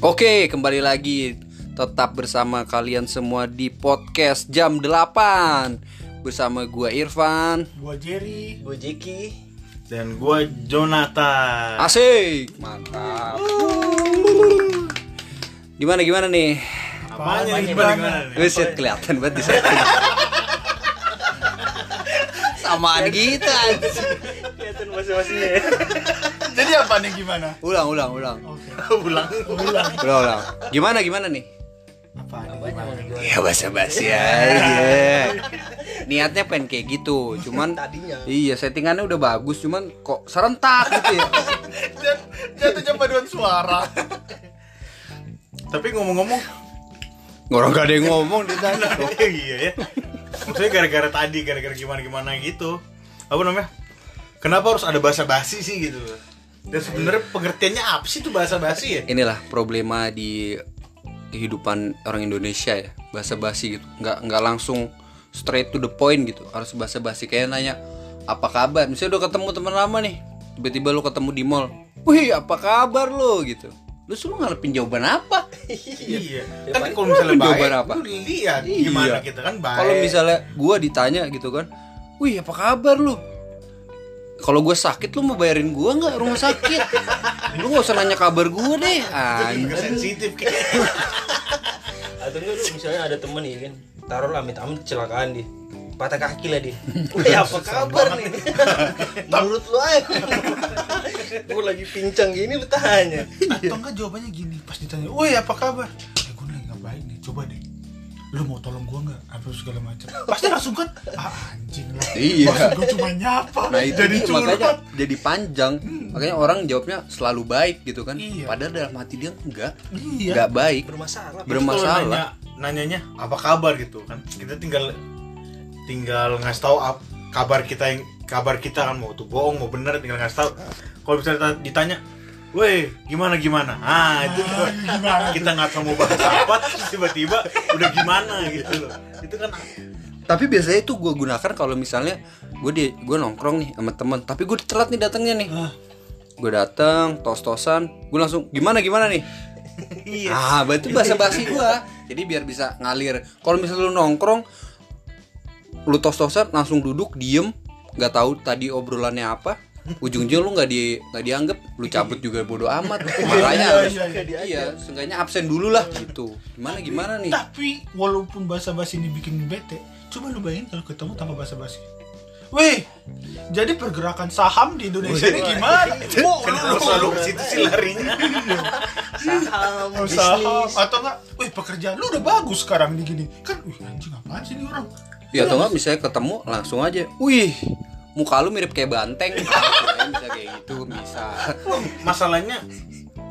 Oke, kembali lagi tetap bersama kalian semua di podcast jam 8 bersama gua Irfan. Gua Jerry. Gue Jeki Dan gua Jonathan. Asik, mantap. Gimana gimana nih? Apanya nih? Gimana, nih? gimana nih? Buset, kelihatan banget di setting. Samaan kita. anjing. Kelihatan masing-masingnya ya Jadi apa nih gimana? Ulang, ulang, ulang. Oke. Ulang Ulang. Ulang, ulang. Gimana gimana nih? Apa nih gimana? Ya basa-basi aja. Niatnya pengen kayak gitu, cuman Tadinya. Iya, settingannya udah bagus, cuman kok serentak gitu ya. Jatuhnya paduan suara. Tapi ngomong-ngomong, Orang gak ada yang ngomong di sana. iya ya. Maksudnya gara-gara tadi, gara-gara gimana-gimana gitu. Apa namanya? Kenapa harus ada bahasa basi sih gitu? Dan sebenarnya pengertiannya apa sih tuh bahasa basi ya? Inilah problema di kehidupan orang Indonesia ya, bahasa basi gitu. Nggak nggak langsung straight to the point gitu. Harus bahasa basi kayak nanya apa kabar. Misalnya udah ketemu teman lama nih, tiba-tiba lu ketemu di mall. Wih, apa kabar lo gitu. Lu suruh ngarepin jawaban apa? Iya. Kan kalau misalnya baik, jawaban apa? lu lihat Iya. gimana kita kan baik. Kalau misalnya gua ditanya gitu kan, wih apa kabar lu? Kalau gue sakit lu mau bayarin gua nggak rumah sakit? lu nggak usah nanya kabar gua deh. Anjir. sensitif kayak. Atau enggak lu misalnya ada temen nih kan Taruh lah amit-amit kecelakaan dia Patah kaki lah dia Wih apa kabar nih Menurut lu aja Gue lagi pincang gini lu tanya Atau enggak jawabannya gini pas ditanya, "Woi, apa kabar?" Eh, gue lagi nggak baik nih, coba deh. Lu mau tolong gua nggak? Apa segala macam. Pasti langsung kan, ah, anjing lah. Iya. Maksud gua cuma nyapa. Nah itu jadi dia, makanya curhat. jadi panjang. Makanya orang jawabnya selalu baik gitu kan. Iya. Padahal dalam hati dia enggak, Iya. enggak baik. Bermasalah bermasalah. nanya, nanyanya apa kabar gitu kan. Kita tinggal tinggal ngasih tahu ap- kabar kita yang kabar kita kan mau tuh bohong mau bener tinggal ngasih tahu. Kalau misalnya ditanya Weh, gimana gimana? Ah, itu kita nggak tahu mau bahas apa, tiba-tiba udah gimana gitu loh. Itu kan Tapi biasanya itu gue gunakan kalau misalnya gue di gue nongkrong nih sama teman, tapi gue telat nih datangnya nih. Ah. Gue datang tos-tosan, gue langsung gimana gimana nih? iya. Ah, berarti bahasa basi gue. Jadi biar bisa ngalir. Kalau misalnya lu nongkrong, lu tos-tosan langsung duduk diem, nggak tahu tadi obrolannya apa. Ujung-ujung lu nggak di nggak dianggap, lu cabut juga bodo amat. Makanya harus iya, iya. iya, seenggaknya absen dulu lah gitu. Gimana gimana nih? Tapi walaupun bahasa basi ini bikin bete, coba lu bayangin kalau ketemu tanpa bahasa basi. Wih, jadi pergerakan saham di Indonesia ini gimana? Kenapa lu- selalu lu- ke situ sih larinya? Saham, Oh, saham atau enggak? Wih, pekerjaan lu udah bagus sekarang di gini. Kan, wih anjing apaan sih ini orang? Ya atau nggak misalnya ketemu langsung aja. Wih, muka lu mirip kayak banteng. Bisa kayak gitu, bisa. Masalahnya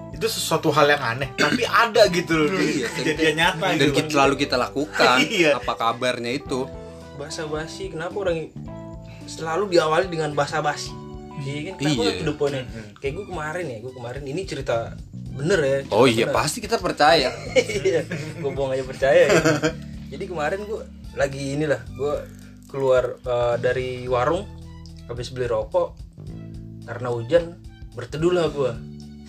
itu sesuatu hal yang aneh, tapi ada gitu loh di Iya, kejadian nyata Dan gitu. kita, selalu kita lakukan. Iya. Apa kabarnya itu? Bahasa basi Kenapa orang Selalu diawali dengan bahasa basi Iya kan Kenapa Iya. to the point Kayak gue kemarin ya Gue kemarin Ini cerita Bener ya cerita Oh iya, bener. pasti kita percaya. Iya, gue bohong aja percaya ya. Jadi kemarin gue lagi inilah, gue keluar eh, dari warung habis beli rokok karena hujan berteduh lah gue.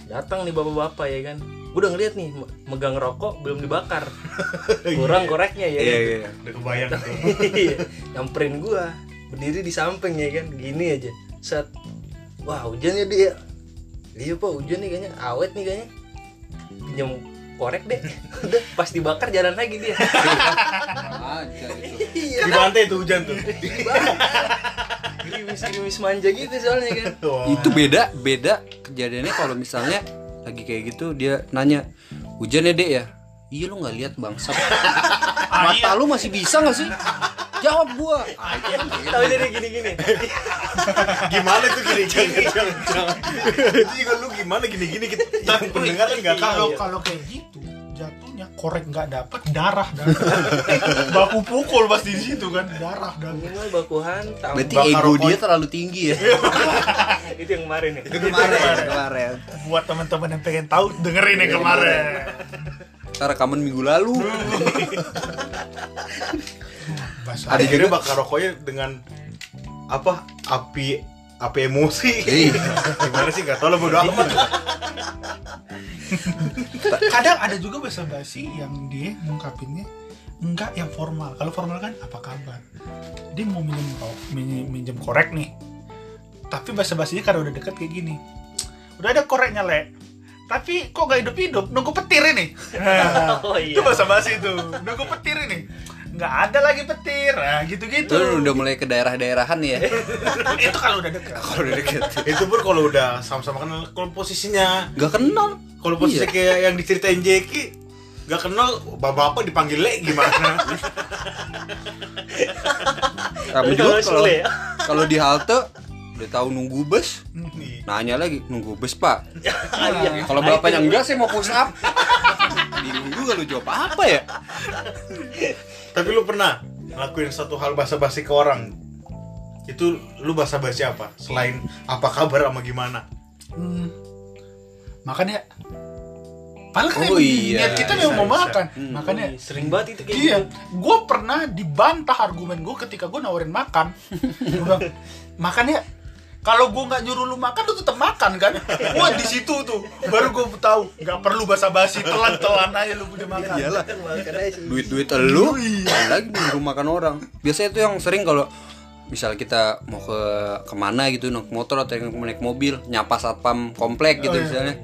Datang nih bapak-bapak ya kan. Gue udah ngeliat nih me- megang rokok belum dibakar. Kurang koreknya ya. Iya, kan? iya. Udah kebayang tuh. Iya, nyamperin gua berdiri di samping ya kan gini aja set wah hujan ya dia iya pak hujan nih kayaknya awet nih kayaknya pinjam korek deh udah pas dibakar jalan lagi dia Aja itu. iya Di pantai tuh hujan tuh. Gerimis gerimis manja gitu soalnya kan Wah. Itu beda, beda kejadiannya kalau misalnya lagi kayak gitu dia nanya, "Hujan ya, Dek ya?" Iya lu nggak lihat bangsat. Mata lu masih bisa nggak sih? Jawab gua. Ah, beda. tapi dia gini gini gimana tuh gini gini itu juga lu gimana gini gini kita yang pendengar kan nggak tahu kalau kalau kayak gitu korek nggak dapat darah darah baku pukul pasti di situ kan darah darah minimal baku hantam Berarti Bakar ego rokok. dia terlalu tinggi ya. itu yang kemarin ya kemarin, kemarin. buat teman-teman yang pengen tahu dengerin yang kemarin Kita rekaman minggu lalu. Ada akhirnya juga- bakar rokoknya dengan apa api apa emosi? Gimana sih? Nggak tahu lah bodo amat. Kadang ada juga bahasa basi yang dia ngungkapinnya enggak yang formal. Kalau formal kan apa kabar? Dia mau minjem ro- minjem, minjem korek nih. Tapi bahasa basinya karena udah deket kayak gini. Udah ada koreknya le tapi kok gak hidup hidup nunggu petir ini. Nah, Oh, iya. itu bahasa basi itu. Nunggu petir ini nggak ada lagi petir nah gitu gitu Itu udah mulai ke daerah-daerahan ya. itu kalau udah deket Kalau udah deket. itu pun kalau udah sama-sama kenal kalau posisinya Gak kenal. kalau posisi Iya. kayak yang diceritain Jeki nggak kenal bapak-bapak dipanggil le gimana Tapi Kalau juga kalau ya. kalau di halte udah tahu nunggu bus, nanya lagi nunggu bus pak. Iya. Kalau bapaknya enggak saya mau push up. Bingung juga lu jawab apa ya? Tapi lu pernah ngelakuin satu hal basa-basi ke orang itu lu basa-basi apa selain apa kabar sama gimana Hmm. Makanya Padahal kan Oh yang iya, niat kita memang mau makan. Hmm. Makanya Sering banget itu kayak Iya, gitu. gue pernah dibantah argumen gue ketika gue nawarin makan. Gua bilang, makan ya. Kalau gue nggak nyuruh lu makan, lu tetap makan kan? Wah di situ tuh, baru gue tahu nggak perlu basa-basi, telan-telan aja lu punya makan. Iyalah. Sih. Duit-duit elu lagi di rumah makan orang. Biasanya itu yang sering kalau misal kita mau ke ke mana gitu naik motor atau yang naik mobil nyapa satpam komplek gitu Oh, iya. misalnya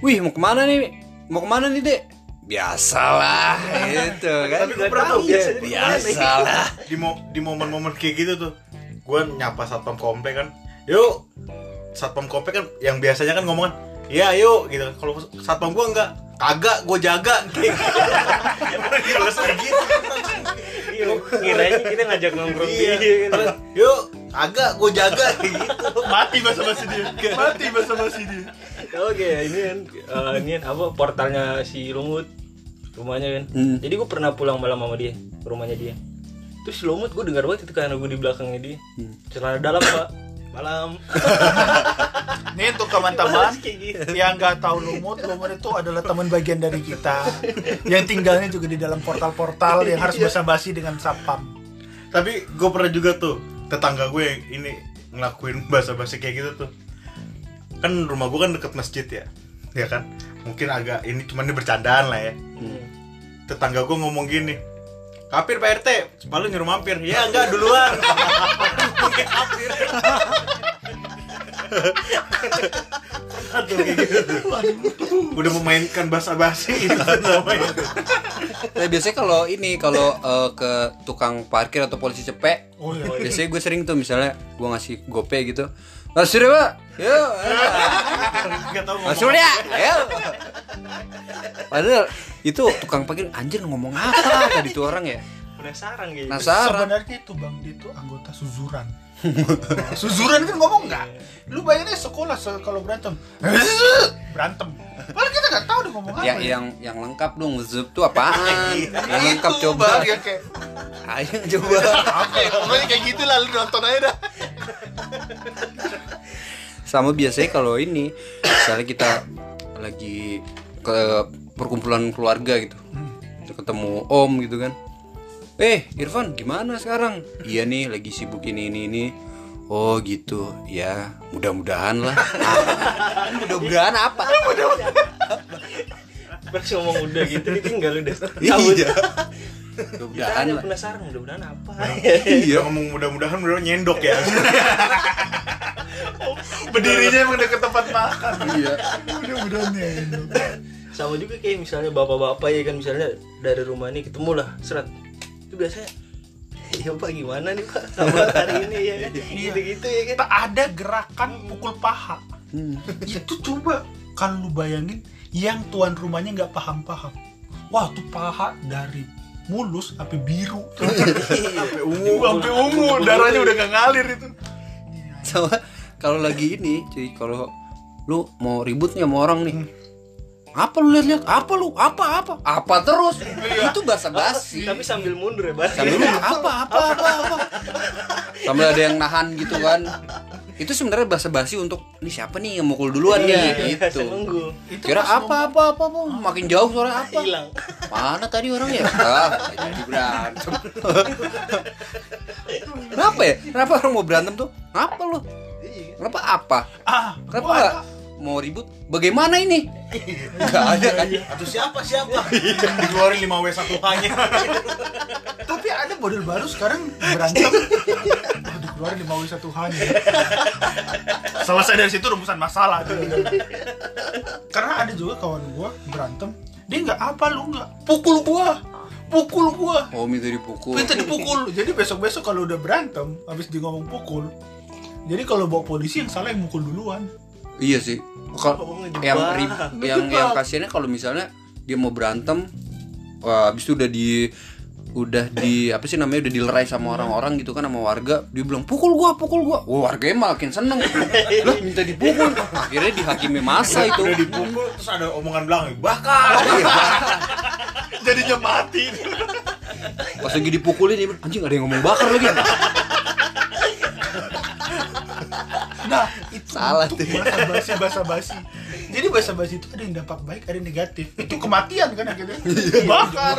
wih mau ke mana nih mau ke mana nih dek biasalah gitu kan Tapi gua pernah tuh, biasa biasalah di mo- di momen-momen kayak gitu tuh gue nyapa satpam komplek kan yuk satpam komplek kan yang biasanya kan ngomong kan iya yuk gitu kalau satpam gue enggak kagak gue jaga gitu langsung gitu Iya, Kiranya kita ngajak nongkrong iya dia. Terus, yuk kagak gue jaga gitu Mati basa-basi dia, mati basa-basi dia. Oke, ini kan eh, ini kan apa portalnya si Lumut rumahnya kan. Hmm. Jadi gue pernah pulang malam sama dia rumahnya dia. Terus si Lumut gue dengar banget itu karena gue di belakangnya dia. Celana dalam pak malam. Nih untuk teman-teman gitu. yang nggak tahu lumut, lumut itu adalah teman bagian dari kita yang tinggalnya juga di dalam portal-portal yang harus basa-basi dengan sapam. tapi gue pernah juga tuh tetangga gue yang ini ngelakuin bahasa-bahasa kayak gitu tuh kan rumah gue kan deket masjid ya ya kan mungkin agak ini cuman ini bercandaan lah ya tetangga gue ngomong gini kapir pak rt malu nyuruh mampir. Ya enggak duluan. Mungkin kapir. Aduh, gitu. Udah memainkan bahasa basi itu namanya Nah, biasanya kalau ini kalau eh, ke tukang parkir atau polisi cepek, Oh iya. biasanya gue sering tuh misalnya gue ngasih gope gitu. Masuk deh pak, ngomong Masuk ya, ayo. Padahal itu tukang parkir anjir ngomong apa tadi tuh orang ya? Penasaran gitu. Penasaran. Sebenarnya itu bang dia itu anggota suzuran. suzuran kan ngomong nggak? Lu bayangin aja sekolah se- kalau berantem, berantem. Padahal kita nggak tahu dia ngomong apa. Yang yang yang lengkap dong, zup tuh apaan? yang lengkap Itu, coba. Bang, yang kayak Ayo coba. apa ya? Pokoknya kayak gitu lah lu nonton aja dah. Sama biasanya kalau ini, misalnya kita lagi ke perkumpulan keluarga gitu, ketemu om gitu kan. Eh, Irfan, gimana sekarang? Iya nih, lagi sibuk ini ini ini. Oh gitu, ya mudah-mudahan lah. Ah, mudah-mudahan apa? Pas ngomong udah gitu ditinggal udah. Iya. Mudah-mudahan aja lah. penasaran mudah-mudahan apa. Iya ngomong mudah-mudahan udah nyendok ya. Berdirinya emang deket tempat makan. Iya. Mudah-mudahan ya. Sama juga kayak misalnya bapak-bapak ya kan misalnya dari rumah ini ketemu lah seret. Itu biasanya ya pak gimana nih pak kabar hari ini ya kan gitu-gitu ya kan Kita ada gerakan pukul paha. Hmm. Itu coba kalau lu bayangin yang tuan rumahnya nggak paham-paham. Wah, tuh paha dari mulus sampai biru. Sampai ungu. sampai ungu, darahnya udah gak ngalir itu. Sama kalau lagi ini, cuy, kalau lu mau ribut nih sama orang nih. Apa lu lihat-lihat? Apa lu? Apa apa? Apa terus? Itu basa-basi. tapi sambil mundur ya bahasa Sambil lu apa apa apa apa. Sambil ada yang nahan gitu kan. Itu sebenarnya basa-basi untuk ini siapa nih yang mukul duluan nih Iya, gitu. nunggu Itu Kira apa apa apa apa makin jauh suara apa? hilang Mana tadi orangnya? Ah, jadi berantem. kenapa ya kenapa orang mau berantem tuh kenapa lo kenapa apa ah kenapa. Mau ribut bagaimana ini? Nggak ada. kan Atau siapa siapa? Dikeluarin 5 W 1 hanya. tapi ada model baru sekarang berantem. Oh, dikeluarin di bawah satu hanya selesai dari situ rumusan masalah. Tuh. karena ada juga kawan gua berantem. Dia nggak apa lu nggak. Pukul gua. Pukul gua. Oh minta dipukul. Minta dipukul. Jadi besok besok kalau udah berantem habis di ngomong pukul jadi kalau bawa polisi yang salah yang mukul duluan iya sih. Kalau Oh, yang rib- yang yang kasihannya kalau misalnya dia mau berantem wah habis itu udah di udah di apa sih namanya udah dilerai sama orang-orang gitu kan sama warga dia bilang pukul gua pukul gua. Wah warganya makin seneng. Lah minta dipukul. Akhirnya dihakimi masa itu. Udah dipukul terus ada omongan belakang, bakar. jadinya mati. Pas lagi dipukulin dia anjing ada yang ngomong bakar lagi. Nah Salah tuh. bahasa basi bahasa basi jadi bahasa basi itu ada yang dampak baik ada yang negatif. Itu kematian kan akhirnya. Bakar.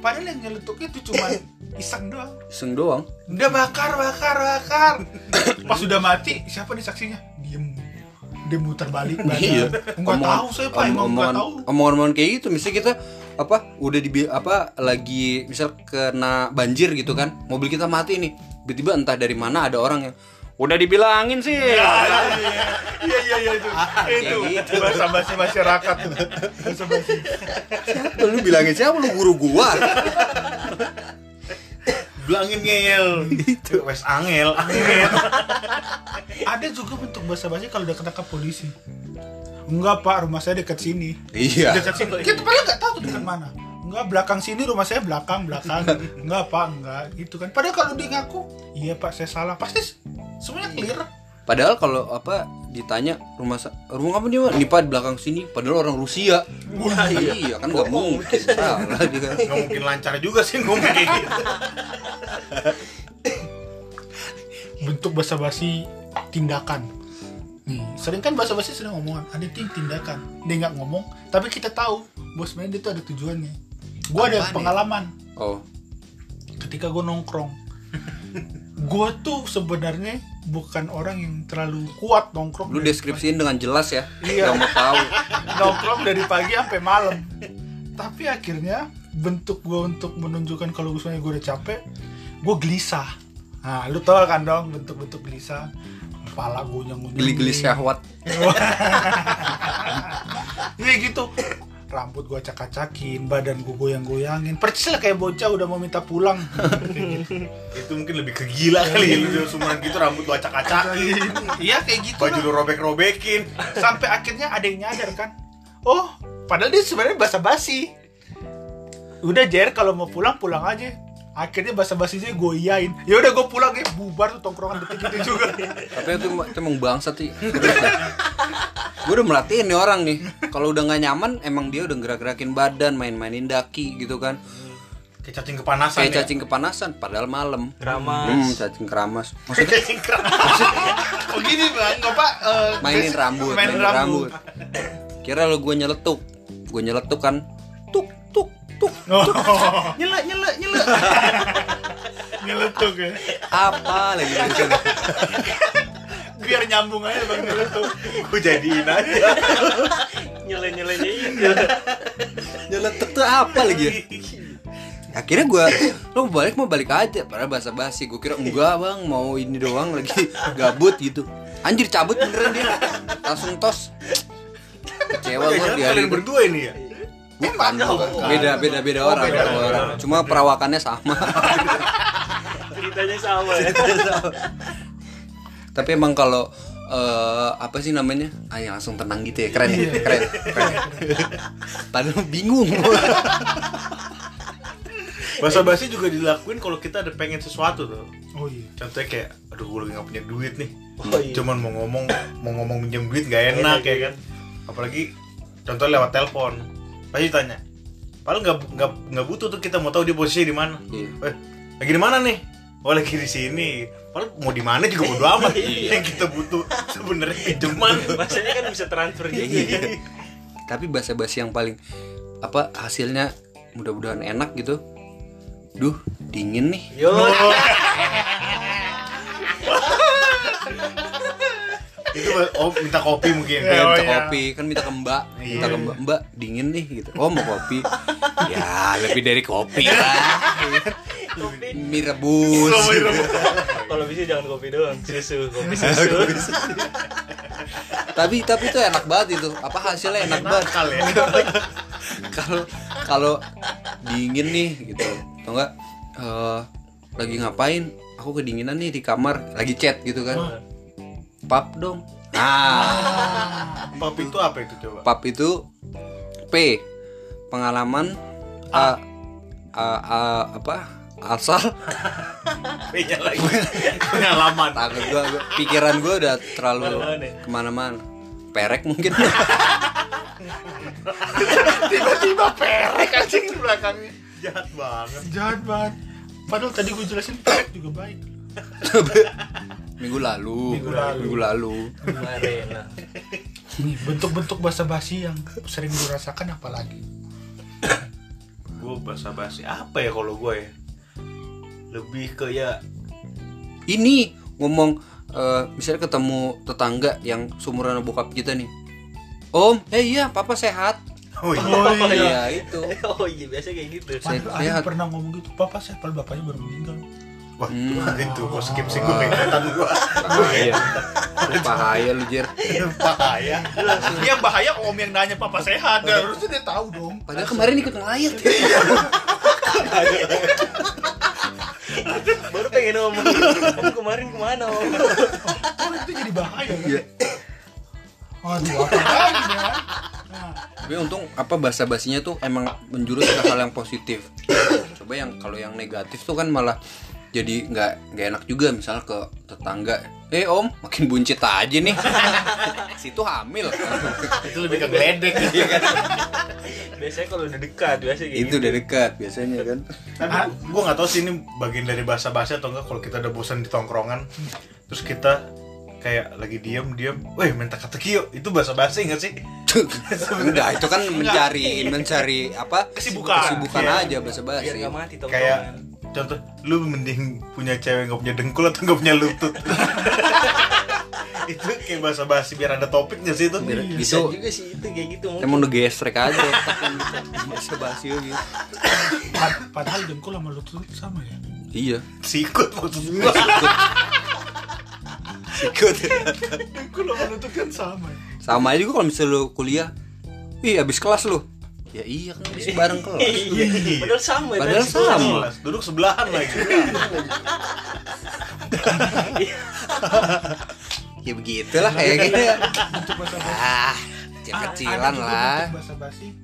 padahal yang nyeletuk itu cuma iseng doang. Iseng doang? Udah bakar bakar bakar. Pas sudah mati siapa nih saksinya? Diem. Dia muter balik iya. Nggak tahu saya pak. Emang nggak omongan, tahu. omongan-omongan kayak gitu. Misalnya kita apa udah di apa lagi misal kena banjir gitu kan. Mobil kita mati nih. Tiba-tiba entah dari mana ada orang yang udah dibilangin sih. Iya iya iya itu. Itu gitu. bahasa basi masyarakat. Tuh bahasa basi lu bilangin? Siapa lu guru gua? Bilangin ngel. Itu wes angel, angel. ada juga bentuk bahasa basi kalau udah ketangkap polisi. Enggak pak rumah saya dekat sini. Iya. Dekat sini. Kita padahal nggak tahu tuh dekat mana. Enggak belakang sini rumah saya belakang belakang. Enggak pak enggak. Gitu kan. Padahal kalau dia ngaku iya pak saya salah. Pasti semuanya clear. Padahal kalau apa ditanya rumah rumah kamu di mana di Pak, di belakang sini. Padahal orang Rusia. Wah, iya. Kan nggak mungkin. Salah dia kan. Nggak mungkin lancar juga sih ngomong kayak gitu. bentuk bahasa basi tindakan. Nih sering kan bahasa basi sering ngomongan ada ting tindakan. Dia nggak ngomong tapi kita tahu bos dia tuh ada tujuannya. Gue ada ya? pengalaman. Oh. Ketika gue nongkrong gue tuh sebenarnya bukan orang yang terlalu kuat nongkrong lu deskripsiin dengan jelas ya Iya. nggak mau tahu. Nongkrong dari pagi sampai malam. Tapi akhirnya bentuk gue untuk menunjukkan kalau gue sebenarnya gue udah capek gue gelisah. Nah lu tau kan dong bentuk-bentuk gelisah. Kepala gue nyanggung geli-geli syahwat Iya gitu rambut gue acak-acakin badan gue goyang-goyangin. Percis lah kayak bocah udah mau minta pulang. Itu mungkin lebih kegila kali ya lu sumuran gitu rambut lu acak-acakin. iya kayak gitu Baju lu robek-robekin. sampai akhirnya ada yang nyadar kan oh padahal dia sebenarnya basa-basi. Udah jer kalau mau pulang pulang aja. Akhirnya basa-basinya gue iyain ya udah gue pulang. Ya bubar tuh tongkrongan detik itu juga. Tapi itu, itu emang bangsa sih gue udah merhatiin nih orang nih. Kalau udah nggak nyaman emang dia udah gerak-gerakin badan main-mainin daki gitu kan. Kayak cacing kepanasan kayak ya. cacing kepanasan padahal malam. Keramas. hmm, cacing keramas. Kayak cacing keramas. oh gini bang. Apa eh, mainin rambut mainin mainin rambut. kira lo gue nyeletuk. Gue nyeletuk kan. Tuk tuk tuk oh, nyele nyele nyele nyeletuk ya. Apa lagi biar nyambung aja bang nyeletuk Gue jadiin aja. nyele itu nyeletuk tuh apa lagi ya? akhirnya gue lo mau balik mau balik aja. Padahal basa basi gue kira enggak bang. Mau ini doang lagi gabut gitu. Anjir cabut beneran dia. Langsung tos. Kecewa gue di hari berdua ini ya. bukan bukan. beda beda beda orang beda beda orang. Cuma perawakannya sama. Ceritanya sama ya tapi emang kalau eh, apa sih namanya ah ya langsung tenang gitu ya keren ya keren, keren. padahal bingung Bahasa basi juga dilakuin kalau kita ada pengen sesuatu tuh. oh iya Contohnya kayak, aduh gue lagi gak punya duit nih. Oh, iya. Cuman mau ngomong, mau ngomong minjem duit gak enak ya kan. Apalagi contoh lewat telepon. Pasti tanya. Padahal nggak nggak nggak butuh tuh kita mau tahu dia posisi di mana. Iya. Eh, lagi di mana nih? oh lagi di sini. Padahal mau di mana juga bodo amat. Iya. Yang kita butuh sebenarnya pinjaman bahasanya kan bisa transfer gitu iya. tapi bahasa bahasa yang paling apa hasilnya mudah-mudahan enak gitu. Duh dingin nih. Yo. Itu oh minta kopi mungkin. Ya, minta oh, iya. kopi. Kan minta ke mbak. Minta kembak, iya. mbak dingin nih gitu. Oh mau kopi? Ya lebih dari kopi lah mie rebus. Kalau bisa jangan kopi doang, susu, kopi susu. tapi tapi itu enak banget itu. Apa hasilnya enak banget? ya. Kalau kalau dingin nih gitu. Atau enggak eh, lagi ngapain? Aku kedinginan nih di kamar. Lagi chat gitu kan. Pap dong. Ah. Pap itu apa itu coba? Pap itu p. Pengalaman A, A, A, apa asal. P-nya lagi. Pengalaman. Takut gua, gua pikiran gua udah terlalu Ke mana-mana ya? ke mana-mana. Perek mungkin. Tiba-tiba perek anjing di belakangnya. Jahat banget. Jahat banget. Padahal tadi gue jelasin perek juga baik. Minggu lalu. Minggu lalu. minggu lalu. Bentuk-bentuk basa-basi yang sering dirasakan apalagi? Gue basa basi apa ya kalau gue ya lebih ke ya ini ngomong eh, misalnya ketemu tetangga yang sumuran bokap kita nih. Om eh iya papa sehat. Oh iya. Oh iya. itu Oh iya biasa kayak gitu. Saya ada pernah ngomong gitu papa saya padahal bapaknya baru meninggal. Wah Hmm. itu gue skip sih gue keingetan gue bahaya. Bahaya lu jer. Bahaya. Yang bahaya om yang nanya papa sehat. Ya, harusnya dia tahu dong. Padahal kemarin ikut ngelayat Baru pengen ngomong. Om kemarin ke mana om? oh itu jadi bahaya kan Iya. aduh apa lagi ya nah, tapi untung apa bahasa basinya tuh emang menjurus ke hal yang positif coba yang kalau yang negatif tuh kan malah jadi nggak nggak enak juga misal ke tetangga eh om makin buncit aja nih situ hamil itu lebih ke geledek Iya kan? Biasanya kalau udah dekat biasa kayak itu gitu. udah dekat biasanya kan Tapi gue nggak tahu sih ini bagian dari bahasa basi atau enggak kalau kita udah bosan di tongkrongan terus kita kayak lagi diem diem, weh minta kata kio itu bahasa basi nggak sih? enggak itu kan mencari mencari apa Kesibukan. kesibukan Iya. aja bahasa tongkrongan. Kayak contoh, lu mending punya cewek nggak punya dengkul atau nggak punya lutut? itu kayak bahasa basi biar ada topik nggak sih itu? Bisa. gitu juga sih itu kayak gitu. emang udah gesrek aja tapi bahasa basi gitu pad- padahal dengkul sama lutut sama ya? Iya. Sikut maksud gua. ikut dengkul sama lutut kan sama ya? Sama aja juga kalau misalnya lu kuliah. Ih abis kelas lu ya iya kan abis bareng kelas. Iya. Padahal sama ya. Padahal sama. Kelas, Duduk sebelahan lagi. ya begitulah kayak gitu. Ya bentuk bahasa basi. Ah kecil-kecilan lah. bahasa basi.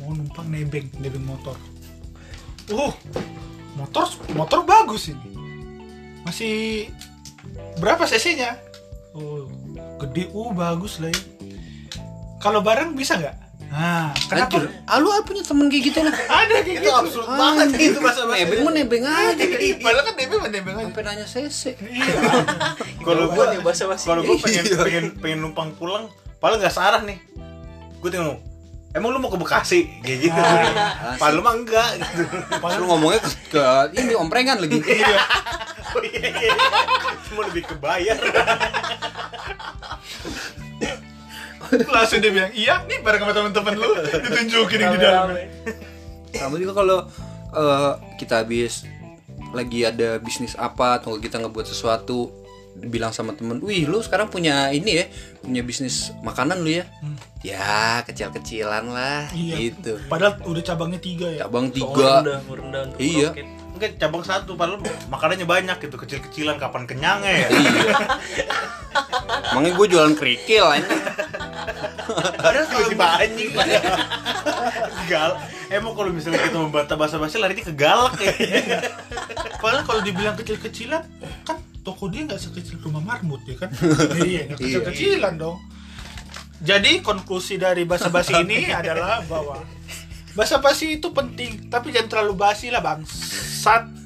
Mau numpang nebeng nebeng motor. Uh. Motor motor bagus ini. Masih berapa cc nya oh gede. Uh bagus lah ya kalau bareng bisa nggak nah kenapa Anjir, ah lu punya temen kayak gitu lah ada kayak itu gitu absurd banget itu bahasa basi. nebeng mah nebeng aja padahal kan nebeng mah nebeng aja sampai nanya iya Kalau gua ya, basa-basi. kalau gua pengen Iya. pengen pengen numpang pulang, padahal nggak searah nih. Gue tinggal Emang lu mau ke Bekasi kayak gitu. Ah, Padahal mah enggak gitu. lu ngomongnya ke, ke ini omprengan lagi Oh iya iya. Cuma lebih kebayar. langsung dia bilang iya nih bareng sama teman-teman lu ditunjukin yang di dalam sama juga kalau eh, kita habis lagi ada bisnis apa atau kita ngebuat sesuatu bilang sama temen, wih lu sekarang punya ini ya, punya bisnis makanan lu ya, ya kecil-kecilan lah, iya gitu. padahal udah cabangnya tiga ya Cabang tiga, rendah, rendah untuk Iya. Enggak cabang satu padahal makanannya banyak gitu, kecil-kecilan kapan kenyangnya ya. iya. Makanya gue jualan kerikil aja. Padahal tiba-tiba anjing. Gal. Emang kalau misalnya kita membantah bahasa basi larinya ke galak ya. Padahal kalau dibilang kecil-kecilan, kan toko dia nggak sekecil rumah marmut ya kan? iya, nggak Iya. kecil-kecilan dong. Jadi konklusi dari bahasa basi ini adalah bahwa bahasa basi itu penting, tapi jangan terlalu basi lah bangsat.